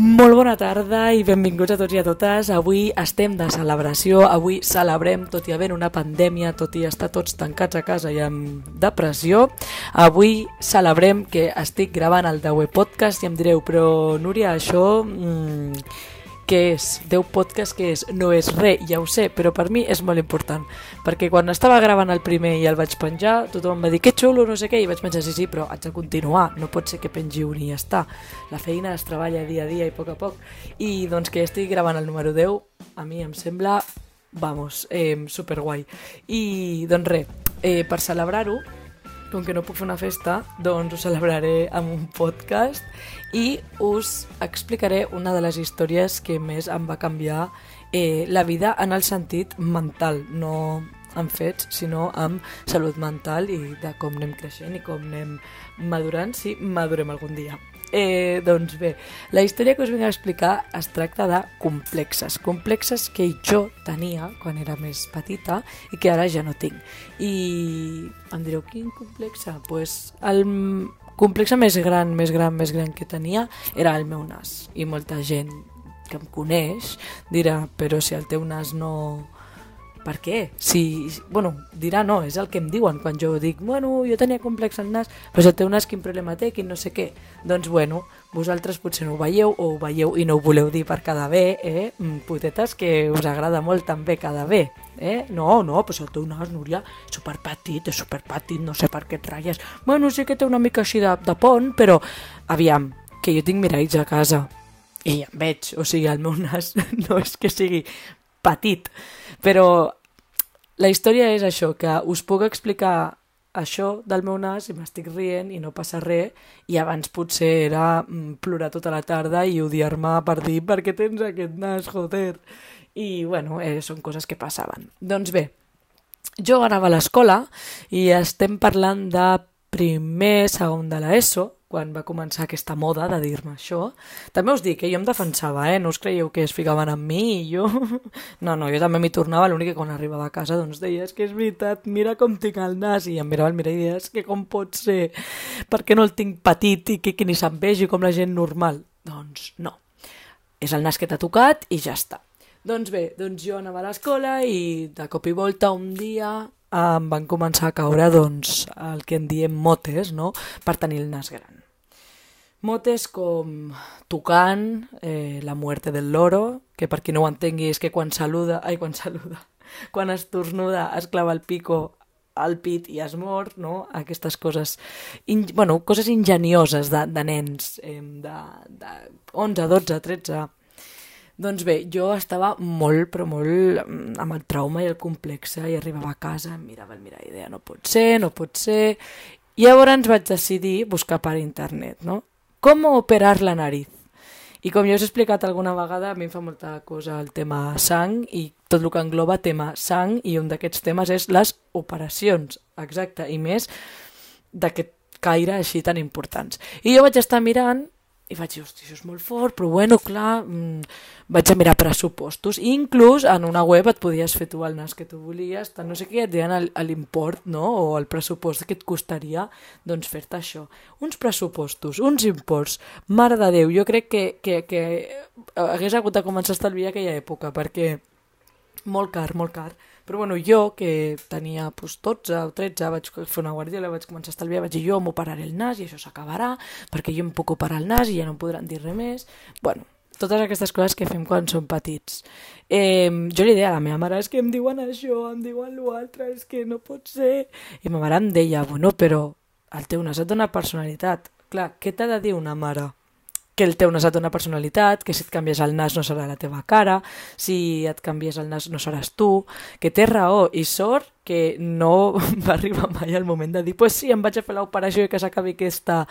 Molt bona tarda i benvinguts a tots i a totes. Avui estem de celebració, avui celebrem, tot i haver una pandèmia, tot i estar tots tancats a casa i amb depressió, avui celebrem que estic gravant el Daue Podcast i em direu, però Núria, això... Mmm, què és? 10 podcast què és? No és res, ja ho sé, però per mi és molt important, perquè quan estava gravant el primer i el vaig penjar, tothom em va dir que xulo, no sé què, i vaig pensar, sí, sí, però haig de continuar, no pot ser que pengi un i ja està. La feina es treballa dia a dia i a poc a poc, i doncs que estigui gravant el número 10, a mi em sembla, vamos, eh, superguai. I doncs res, eh, per celebrar-ho, com que no puc fer una festa, doncs ho celebraré amb un podcast i us explicaré una de les històries que més em va canviar eh, la vida en el sentit mental, no amb fets, sinó amb salut mental i de com anem creixent i com anem madurant, si madurem algun dia. Eh, doncs bé, la història que us vinc a explicar es tracta de complexes, complexes que jo tenia quan era més petita i que ara ja no tinc. I em direu, quin complexe? Pues el complexe més gran, més gran, més gran que tenia era el meu nas. I molta gent que em coneix dirà, però si el teu nas no per què? Si, bueno, dirà no, és el que em diuen quan jo dic, bueno, jo tenia complex al nas, però el teu nas quin problema té, quin no sé què. Doncs bueno, vosaltres potser no ho veieu o ho veieu i no ho voleu dir per cada bé, eh? Mm, putetes que us agrada molt també cada bé, eh? No, no, però el teu nas, Núria, és superpetit, és superpetit, no sé per què et ratlles. Bueno, sí que té una mica així de, de pont, però aviam, que jo tinc miralls a casa i em veig, o sigui, el meu nas no és que sigui petit, però la història és això, que us puc explicar això del meu nas i m'estic rient i no passa res i abans potser era mm, plorar tota la tarda i odiar-me per dir per què tens aquest nas, joder. I bueno, eh, són coses que passaven. Doncs bé, jo anava a l'escola i estem parlant de primer, segon de l'ESO, quan va començar aquesta moda de dir-me això. També us dic que jo em defensava, eh? No us creieu que es ficaven amb mi i jo... No, no, jo també m'hi tornava, l'únic que quan arribava a casa doncs deia, és que és veritat, mira com tinc el nas, i em mirava al mirall i deia, és que com pot ser, per què no el tinc petit i que, que ni se'n vegi com la gent normal? Doncs no, és el nas que t'ha tocat i ja està. Doncs bé, doncs jo anava a l'escola i de cop i volta un dia em van començar a caure doncs, el que en diem motes, no? per tenir el nas gran. Motes com Tucán, eh, La muerte del loro, que per qui no ho entengui és que quan saluda, ai, quan saluda, quan estornuda es clava el pico al pit i es mor, no? Aquestes coses, in, bueno, coses ingenioses de, de nens, eh, de, de 11, 12, 13 doncs bé, jo estava molt, però molt mm, amb el trauma i el complex i arribava a casa, em mirava el mirall i deia no pot ser, no pot ser... I llavors vaig decidir buscar per internet, no? Com operar la nariz? I com ja us he explicat alguna vegada, a mi em fa molta cosa el tema sang i tot el que engloba tema sang i un d'aquests temes és les operacions, exacte, i més d'aquest caire així tan importants. I jo vaig estar mirant i vaig dir, hosti, això és molt fort, però bueno, clar, mmm, vaig a mirar pressupostos. I inclús en una web et podies fer tu el nas que tu volies, tant no sé què, et deien l'import, no?, o el pressupost que et costaria, doncs, fer-te això. Uns pressupostos, uns imports, mare de Déu, jo crec que, que, que hagués hagut de començar a estalviar aquella època, perquè molt car, molt car. Però bueno, jo, que tenia pues, 12 o 13, vaig fer una guardiola, vaig començar a estalviar, vaig dir jo m'operaré el nas i això s'acabarà, perquè jo em puc operar el nas i ja no podran dir res més. Bueno, totes aquestes coses que fem quan som petits. Eh, jo li deia a la meva mare, és que em diuen això, em diuen l'altre, és que no pot ser... I ma mare em deia, bueno, però el teu nas et dona personalitat. Clar, què t'ha de dir una mare? Que el teu nas et dona personalitat, que si et canvies el nas no serà la teva cara, si et canvies el nas no seràs tu, que té raó i sort que no va arribar mai el moment de dir pues sí, em vaig a fer l'operació i que s'acabi aquesta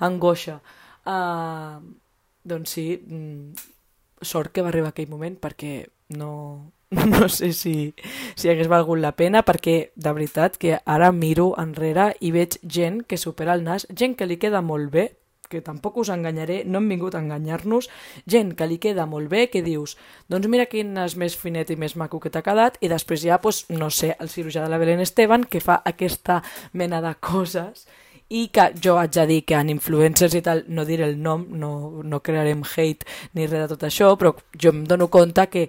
angoixa. Uh, doncs sí, mm, sort que va arribar aquell moment perquè no, no sé si, si hagués valgut la pena perquè de veritat que ara miro enrere i veig gent que supera el nas, gent que li queda molt bé, que tampoc us enganyaré, no hem vingut a enganyar-nos, gent que li queda molt bé, que dius, doncs mira quin és més finet i més maco que t'ha quedat, i després ja, pues, no sé, el cirurgià de la Belén Esteban, que fa aquesta mena de coses, i que jo haig de dir que en influencers i tal, no diré el nom, no, no crearem hate ni res de tot això, però jo em dono compte que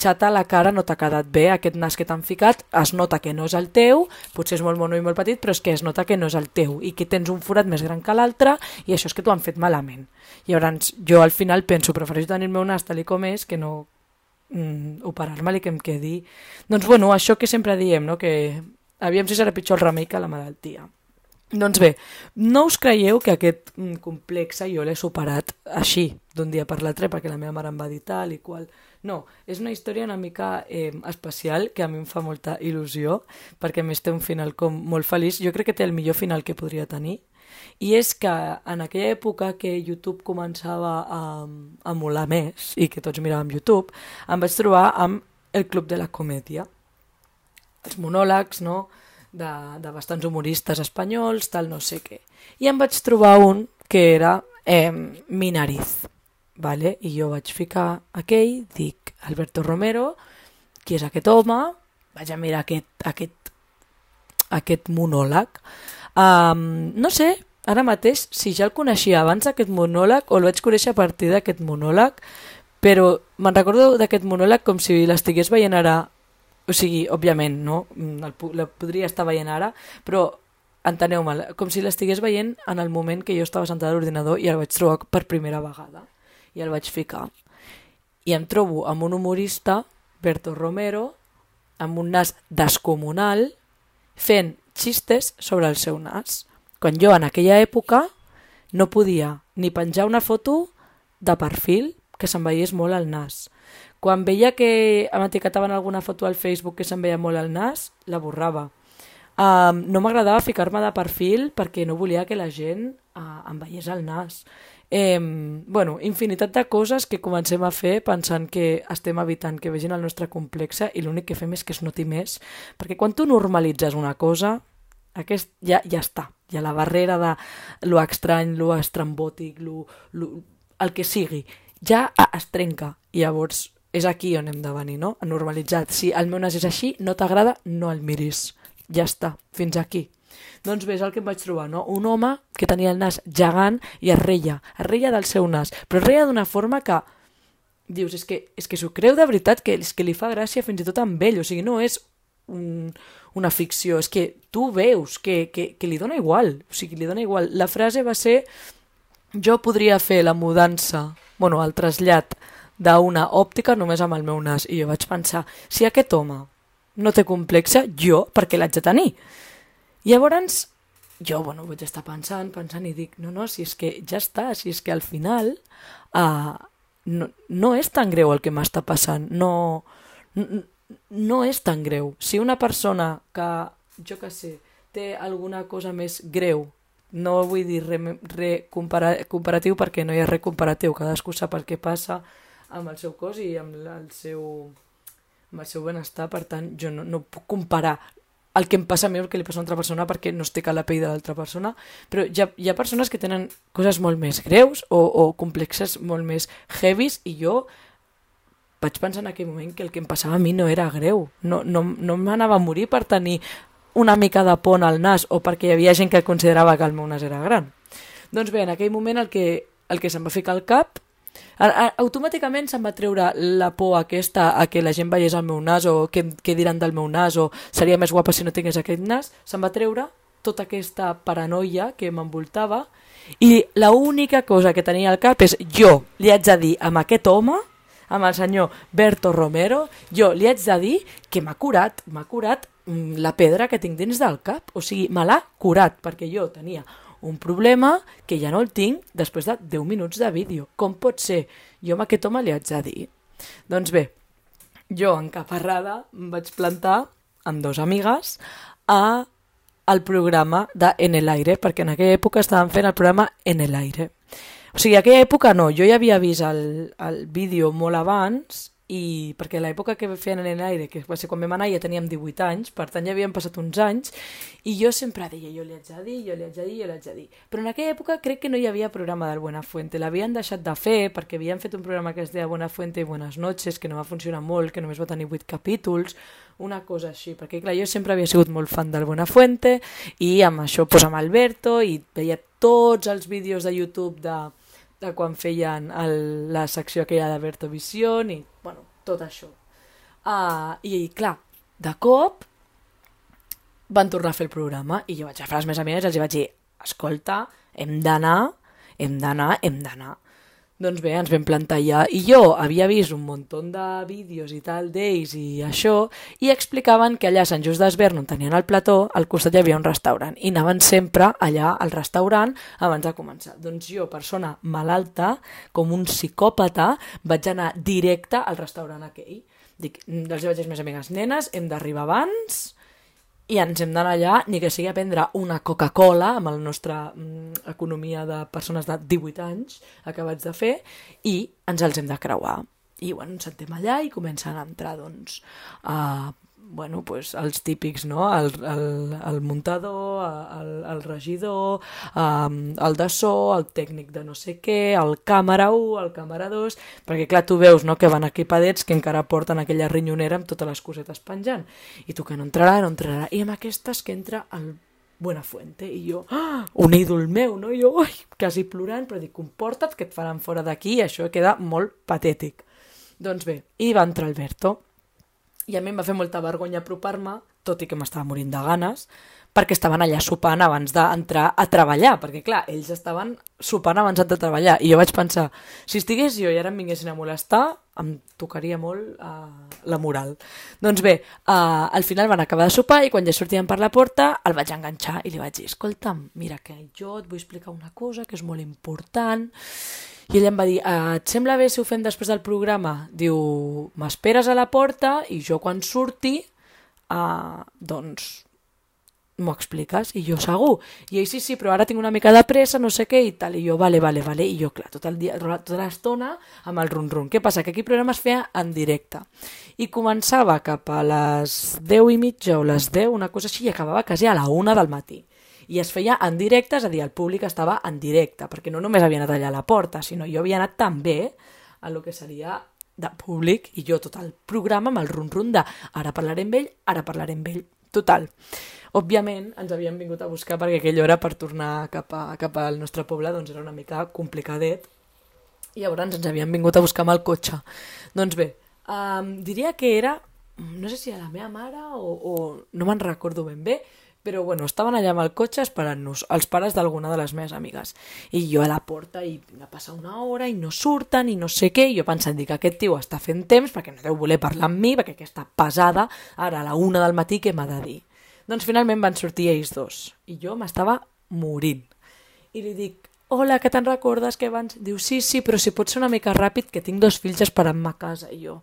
xata, la cara no t'ha quedat bé, aquest nas que t'han ficat, es nota que no és el teu, potser és molt mono i molt petit, però és que es nota que no és el teu i que tens un forat més gran que l'altre i això és que t'ho han fet malament. I llavors jo al final penso, prefereixo tenir el meu nas tal com és que no mm, operar-me-li que em quedi... Doncs bueno, això que sempre diem, no? que aviam si serà pitjor el remei que la malaltia. Doncs bé, no us creieu que aquest mm, complex jo l'he superat així, d'un dia per l'altre, perquè la meva mare em va dir tal i qual. No, és una història una mica eh, especial que a mi em fa molta il·lusió, perquè més té un final com molt feliç. Jo crec que té el millor final que podria tenir. I és que en aquella època que YouTube començava a, a molar més i que tots miràvem YouTube, em vaig trobar amb el Club de la Comèdia. Els monòlegs, no?, de, de bastants humoristes espanyols, tal no sé què. I em vaig trobar un que era eh, Mi nariz, vale? i jo vaig ficar aquell, dic Alberto Romero, qui és aquest home? Vaig a mirar aquest, aquest, aquest monòleg. Um, no sé, ara mateix, si ja el coneixia abans aquest monòleg o el vaig conèixer a partir d'aquest monòleg, però me'n recordo d'aquest monòleg com si l'estigués veient ara o sigui, òbviament, no? Mm, el, el podria estar veient ara, però enteneu-me, com si l'estigués veient en el moment que jo estava sentada a l'ordinador i el vaig trobar per primera vegada. I el vaig ficar. I em trobo amb un humorista, Berto Romero, amb un nas descomunal, fent xistes sobre el seu nas. Quan jo en aquella època no podia ni penjar una foto de perfil que se'n veiés molt el nas quan veia que m'etiquetaven alguna foto al Facebook que se'n veia molt al nas, la borrava. Um, no m'agradava ficar-me de perfil perquè no volia que la gent uh, em veiés el nas. Eh, bueno, infinitat de coses que comencem a fer pensant que estem evitant que vegin el nostre complexe i l'únic que fem és que es noti més. Perquè quan tu normalitzes una cosa, aquest ja, ja està. Ja la barrera de lo estrany, lo estrambòtic, lo, lo, el que sigui, ja es trenca. I llavors és aquí on hem de venir, no? Normalitzat. Si el meu nas és així, no t'agrada, no el miris. Ja està, fins aquí. Doncs bé, és el que em vaig trobar, no? Un home que tenia el nas gegant i es reia, es reia del seu nas, però es reia d'una forma que dius, és que, és que s'ho creu de veritat, que, és que li fa gràcia fins i tot amb ell, o sigui, no és un, una ficció, és que tu veus que, que, que li dona igual, o sigui, li dona igual. La frase va ser, jo podria fer la mudança, bueno, el trasllat d'una òptica només amb el meu nas. I jo vaig pensar, si aquest home no té complexa, jo per què l'haig de tenir? Llavors jo bueno, vaig estar pensant, pensant i dic, no, no, si és que ja està, si és que al final uh, no, no és tan greu el que m'està passant, no, no, no és tan greu. Si una persona que, jo que sé, té alguna cosa més greu, no vull dir res re compara comparatiu perquè no hi ha res comparatiu, cadascú sap el que passa, amb el seu cos i amb el seu, amb el seu benestar, per tant, jo no, no puc comparar el que em passa a mi el que li passa a una altra persona perquè no estic a la pell de l'altra persona, però hi ha, hi ha persones que tenen coses molt més greus o, o complexes molt més heavies i jo vaig pensar en aquell moment que el que em passava a mi no era greu, no, no, no m'anava a morir per tenir una mica de pont al nas o perquè hi havia gent que considerava que el meu nas era gran. Doncs bé, en aquell moment el que, el que se'm va ficar al cap automàticament se'm va treure la por aquesta a que la gent veiés el meu nas o què, què diran del meu nas o seria més guapa si no tingués aquest nas, se'm va treure tota aquesta paranoia que m'envoltava i la única cosa que tenia al cap és jo li haig de dir amb aquest home amb el senyor Berto Romero, jo li haig de dir que m'ha curat, m'ha curat mm, la pedra que tinc dins del cap. O sigui, me l'ha curat, perquè jo tenia un problema que ja no el tinc després de 10 minuts de vídeo. Com pot ser? Jo amb aquest home li haig de dir. Doncs bé, jo encaparrada em vaig plantar amb dos amigues a el programa de En el aire, perquè en aquella època estàvem fent el programa En el aire. O sigui, aquella època no, jo ja havia vist el, el vídeo molt abans i perquè l'època que feien en l'aire, que va ser quan vam anar, ja teníem 18 anys, per tant ja havien passat uns anys, i jo sempre deia, jo li haig de dir, jo li haig de dir, jo li haig de dir. Però en aquella època crec que no hi havia programa del Buenafuente, l'havien deixat de fer perquè havien fet un programa que es deia Buenafuente i Buenas noches, que no va funcionar molt, que només va tenir 8 capítols, una cosa així, perquè clar, jo sempre havia sigut molt fan del Buenafuente i amb això, pues, amb Alberto, i veia tots els vídeos de YouTube de de quan feien el, la secció aquella d'Alberto Vision i, tot això. Uh, I, clar, de cop van tornar a fer el programa i jo vaig agafar les meves amigues i els vaig dir escolta, hem d'anar, hem d'anar, hem d'anar. Doncs bé, ens vam plantar allà i jo havia vist un munt de vídeos i tal d'ells i això i explicaven que allà a Sant Just d'Esvern on tenien el plató, al costat hi havia un restaurant i anaven sempre allà al restaurant abans de començar. Doncs jo, persona malalta, com un psicòpata, vaig anar directe al restaurant aquell. Dic, els vaig dir les amigues, nenes, hem d'arribar abans i ens hem d'anar allà, ni que sigui a prendre una Coca-Cola amb la nostra mm, economia de persones de 18 anys acabats de fer i ens els hem de creuar. I bueno, ens sentem allà i comencen a entrar doncs, a bueno, pues, els típics, no? el, el, el muntador, el, el regidor, um, el de so, el tècnic de no sé què, el càmera 1, el càmera 2, perquè clar, tu veus no, que van equipadets que encara porten aquella rinyonera amb totes les cosetes penjant, i tu que no entrarà, no entrarà, i amb aquestes que entra el Buenafuente, i jo, ah, un ídol meu, no? I jo, ai, quasi plorant, però dic, comporta't que et faran fora d'aquí, això queda molt patètic. Doncs bé, i va entrar Alberto, i a mi em va fer molta vergonya apropar-me, tot i que m'estava morint de ganes, perquè estaven allà sopant abans d'entrar a treballar, perquè clar, ells estaven sopant abans de treballar, i jo vaig pensar, si estigués jo i ara em vinguessin a molestar, em tocaria molt uh, la moral. Doncs bé, uh, al final van acabar de sopar i quan ja sortien per la porta el vaig enganxar i li vaig dir, escolta'm, mira que jo et vull explicar una cosa que és molt important i ella em va dir, ah, et sembla bé si ho fem després del programa? Diu, m'esperes a la porta i jo quan surti, uh, doncs m'ho expliques? I jo, segur. I ell, sí, sí, però ara tinc una mica de pressa, no sé què, i tal. I jo, vale, vale, vale. I jo, clar, tot el dia, tota l'estona amb el run-run. Què passa? Que aquí el programa es feia en directe. I començava cap a les 10 i mitja o les 10, una cosa així, i acabava quasi a la 1 del matí i es feia en directe, és a dir, el públic estava en directe, perquè no només havia anat allà a la porta, sinó jo havia anat també a lo que seria de públic i jo tot el programa amb el run-run de ara parlaré amb ell, ara parlaré amb ell. Total. Òbviament ens havíem vingut a buscar perquè aquella hora per tornar cap, a, cap al nostre poble doncs era una mica complicadet i llavors ens havien vingut a buscar amb el cotxe. Doncs bé, um, diria que era, no sé si a la meva mare o, o no me'n recordo ben bé, però bueno, estaven allà amb el cotxe esperant-nos, els pares d'alguna de les meves amigues. I jo a la porta i va passar una hora i no surten i no sé què, i jo pensant que aquest tio està fent temps perquè no deu voler parlar amb mi, perquè aquesta pesada, ara a la una del matí, què m'ha de dir? Doncs finalment van sortir ells dos, i jo m'estava morint. I li dic, hola, que te'n recordes que abans... Diu, sí, sí, però si pot ser una mica ràpid, que tinc dos fills esperant-me a casa. I jo,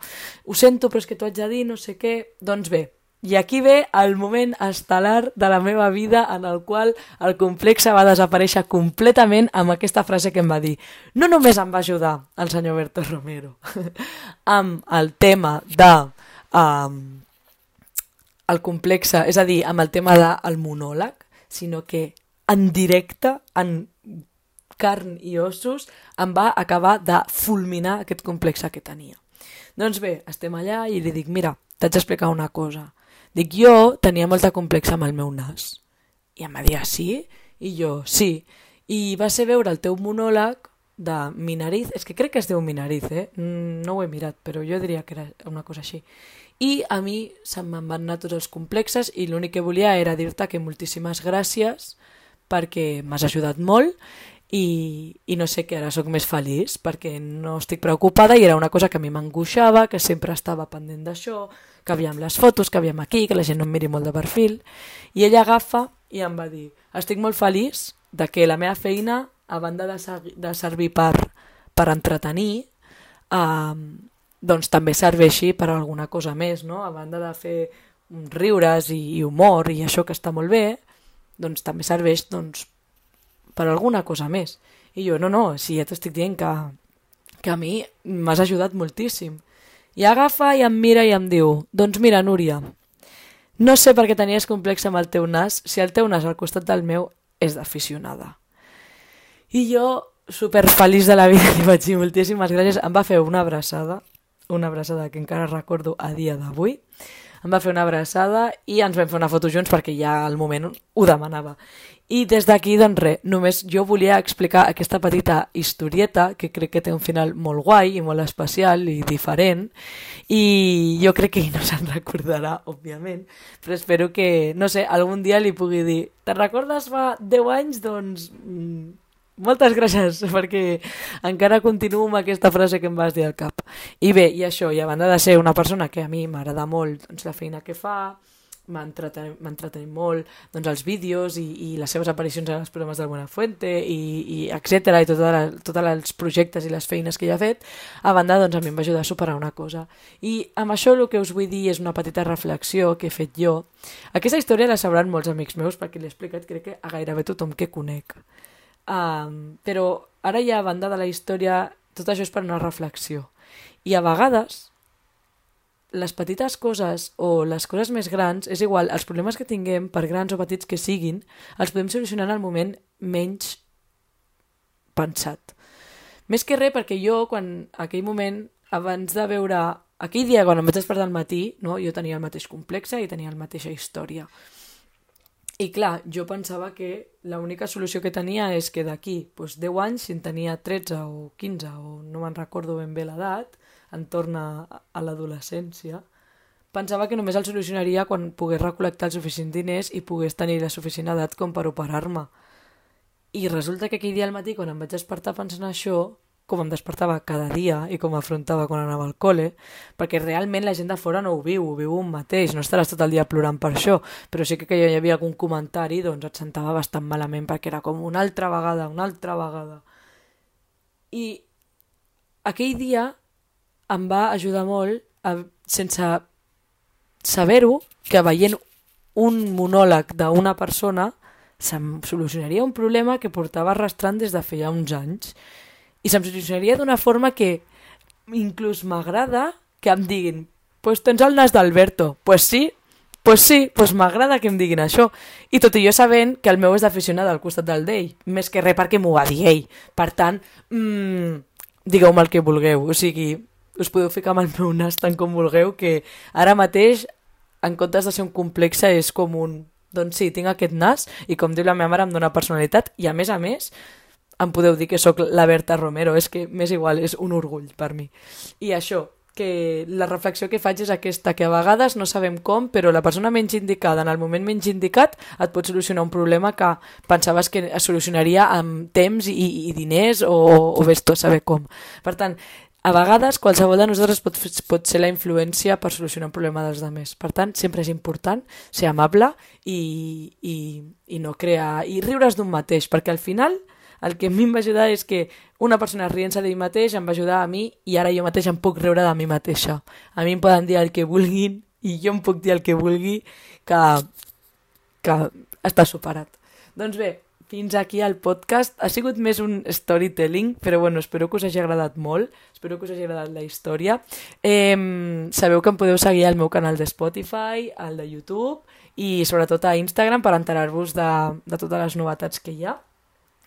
ho sento, però és que t'ho haig de dir, no sé què... Doncs bé, i aquí ve el moment estel·lar de la meva vida en el qual el complex va desaparèixer completament amb aquesta frase que em va dir. No només em va ajudar el senyor Berto Romero amb el tema de um, el complex, és a dir, amb el tema del monòleg, sinó que en directe, en carn i ossos, em va acabar de fulminar aquest complex que tenia. Doncs bé, estem allà i li dic, mira, t'haig d'explicar una cosa Dic, jo tenia molta complexa amb el meu nas. I em va dir, ah, sí? I jo, sí. I va ser veure el teu monòleg de Minariz, és que crec que es diu Minariz, eh? Mm, no ho he mirat, però jo diria que era una cosa així. I a mi se'm van anar tots els complexes i l'únic que volia era dir-te que moltíssimes gràcies perquè m'has ajudat molt i, i no sé què, ara sóc més feliç perquè no estic preocupada i era una cosa que a mi m'angoixava, que sempre estava pendent d'això, que aviam les fotos, que aviam aquí, que la gent no em miri molt de perfil, i ella agafa i em va dir estic molt feliç de que la meva feina, a banda de, de servir per, per entretenir, eh, doncs també serveixi per alguna cosa més, no? A banda de fer riures i, i humor i això que està molt bé, doncs també serveix doncs, per alguna cosa més. I jo, no, no, si ja t'estic dient que, que a mi m'has ajudat moltíssim. I agafa i em mira i em diu, doncs mira, Núria, no sé per què tenies complex amb el teu nas si el teu nas al costat del meu és d'aficionada. I jo, super feliç de la vida, li vaig dir moltíssimes gràcies. Em va fer una abraçada, una abraçada que encara recordo a dia d'avui. Em va fer una abraçada i ens vam fer una foto junts perquè ja al moment ho demanava. I des d'aquí, doncs res, només jo volia explicar aquesta petita historieta que crec que té un final molt guai i molt especial i diferent i jo crec que no se'n recordarà, òbviament, però espero que, no sé, algun dia li pugui dir te'n recordes fa 10 anys? Doncs mm, moltes gràcies, perquè encara continuo amb aquesta frase que em vas dir al cap. I bé, i això, i a banda de ser una persona que a mi m'agrada molt doncs, la feina que fa, m'ha entretenit molt doncs, els vídeos i, i les seves aparicions en els programes del Buenafuente i, i etc i tots tot els projectes i les feines que ella ha fet a banda doncs, a mi em va ajudar a superar una cosa. I amb això el que us vull dir és una petita reflexió que he fet jo. Aquesta història la sabran molts amics meus perquè l'he explicat crec que a gairebé tothom que conec. Um, però ara ja a banda de la història tot això és per una reflexió. I a vegades les petites coses o les coses més grans, és igual, els problemes que tinguem, per grans o petits que siguin, els podem solucionar en el moment menys pensat. Més que res, perquè jo, quan aquell moment, abans de veure... Aquell dia, quan em vaig despertar al matí, no, jo tenia el mateix complex i tenia la mateixa història. I clar, jo pensava que l'única solució que tenia és que d'aquí doncs 10 anys, si en tenia 13 o 15 o no me'n recordo ben bé l'edat, entorn a, a l'adolescència, pensava que només el solucionaria quan pogués recol·lectar els suficients diners i pogués tenir la suficient edat com per operar-me. I resulta que aquell dia al matí, quan em vaig despertar pensant això, com em despertava cada dia i com afrontava quan anava al col·le, perquè realment la gent de fora no ho viu, ho viu un mateix, no estaràs tot el dia plorant per això, però sí que que hi havia algun comentari, doncs et sentava bastant malament perquè era com una altra vegada, una altra vegada. I aquell dia em va ajudar molt, a, sense saber-ho, que veient un monòleg d'una persona se'm solucionaria un problema que portava arrastrant des de feia uns anys. I se'm solucionaria d'una forma que inclús m'agrada que em diguin pues tens el nas d'Alberto. Pues sí, pues sí, pues m'agrada que em diguin això. I tot i jo sabent que el meu és d'aficionat al costat del d'ell, més que res perquè m'ho va dir ell. Per tant, mmm, digueu-me el que vulgueu. O sigui, us podeu ficar amb el meu nas tant com vulgueu, que ara mateix, en comptes de ser un complex, és com un... Doncs sí, tinc aquest nas i com diu la meva mare em dona personalitat i a més a més em podeu dir que sóc la Berta Romero, és que m'és igual, és un orgull per mi. I això, que la reflexió que faig és aquesta, que a vegades no sabem com, però la persona menys indicada en el moment menys indicat et pot solucionar un problema que pensaves que es solucionaria amb temps i, i diners o, o vés tu a saber com. Per tant, a vegades, qualsevol de nosaltres pot, pot ser la influència per solucionar un problema dels altres. Per tant, sempre és important ser amable i, i, i no crear... i riure's d'un mateix, perquè al final el que a mi em va ajudar és que una persona rient-se d'ell mateix em va ajudar a mi i ara jo mateix em puc riure de mi mateixa. A mi em poden dir el que vulguin i jo em puc dir el que vulgui que, que està superat. Doncs bé, fins aquí el podcast. Ha sigut més un storytelling, però bueno, espero que us hagi agradat molt, espero que us hagi agradat la història. Eh, sabeu que em podeu seguir al meu canal de Spotify, al de YouTube i sobretot a Instagram per enterar-vos de, de totes les novetats que hi ha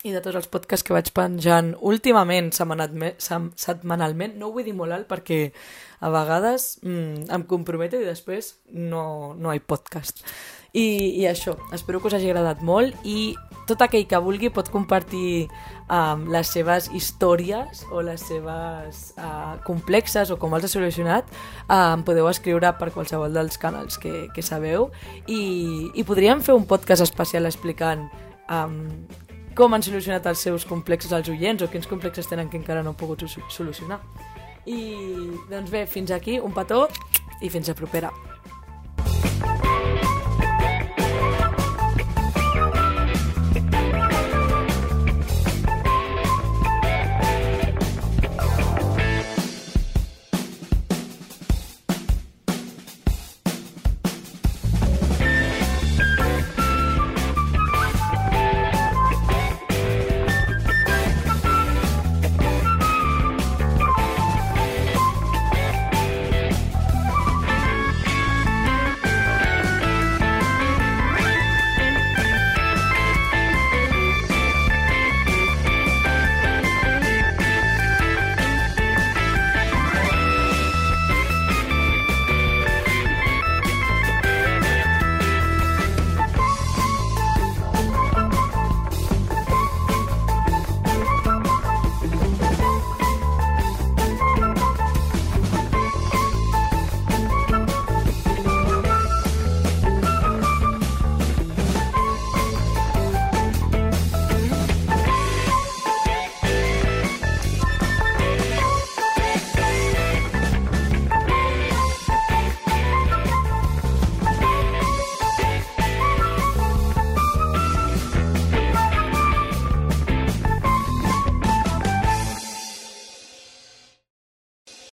i de tots els podcasts que vaig penjant últimament, setmanalment. No ho vull dir molt alt perquè a vegades mm, em comprometo i després no, no hi podcast. I, I això, espero que us hagi agradat molt i tot aquell que vulgui pot compartir um, les seves històries o les seves uh, complexes o com els ha solucionat, um, podeu escriure per qualsevol dels canals que, que sabeu i, i podríem fer un podcast especial explicant um, com han solucionat els seus complexes als oients o quins complexes tenen que encara no han pogut solucionar. I doncs bé, fins aquí, un petó i fins a propera.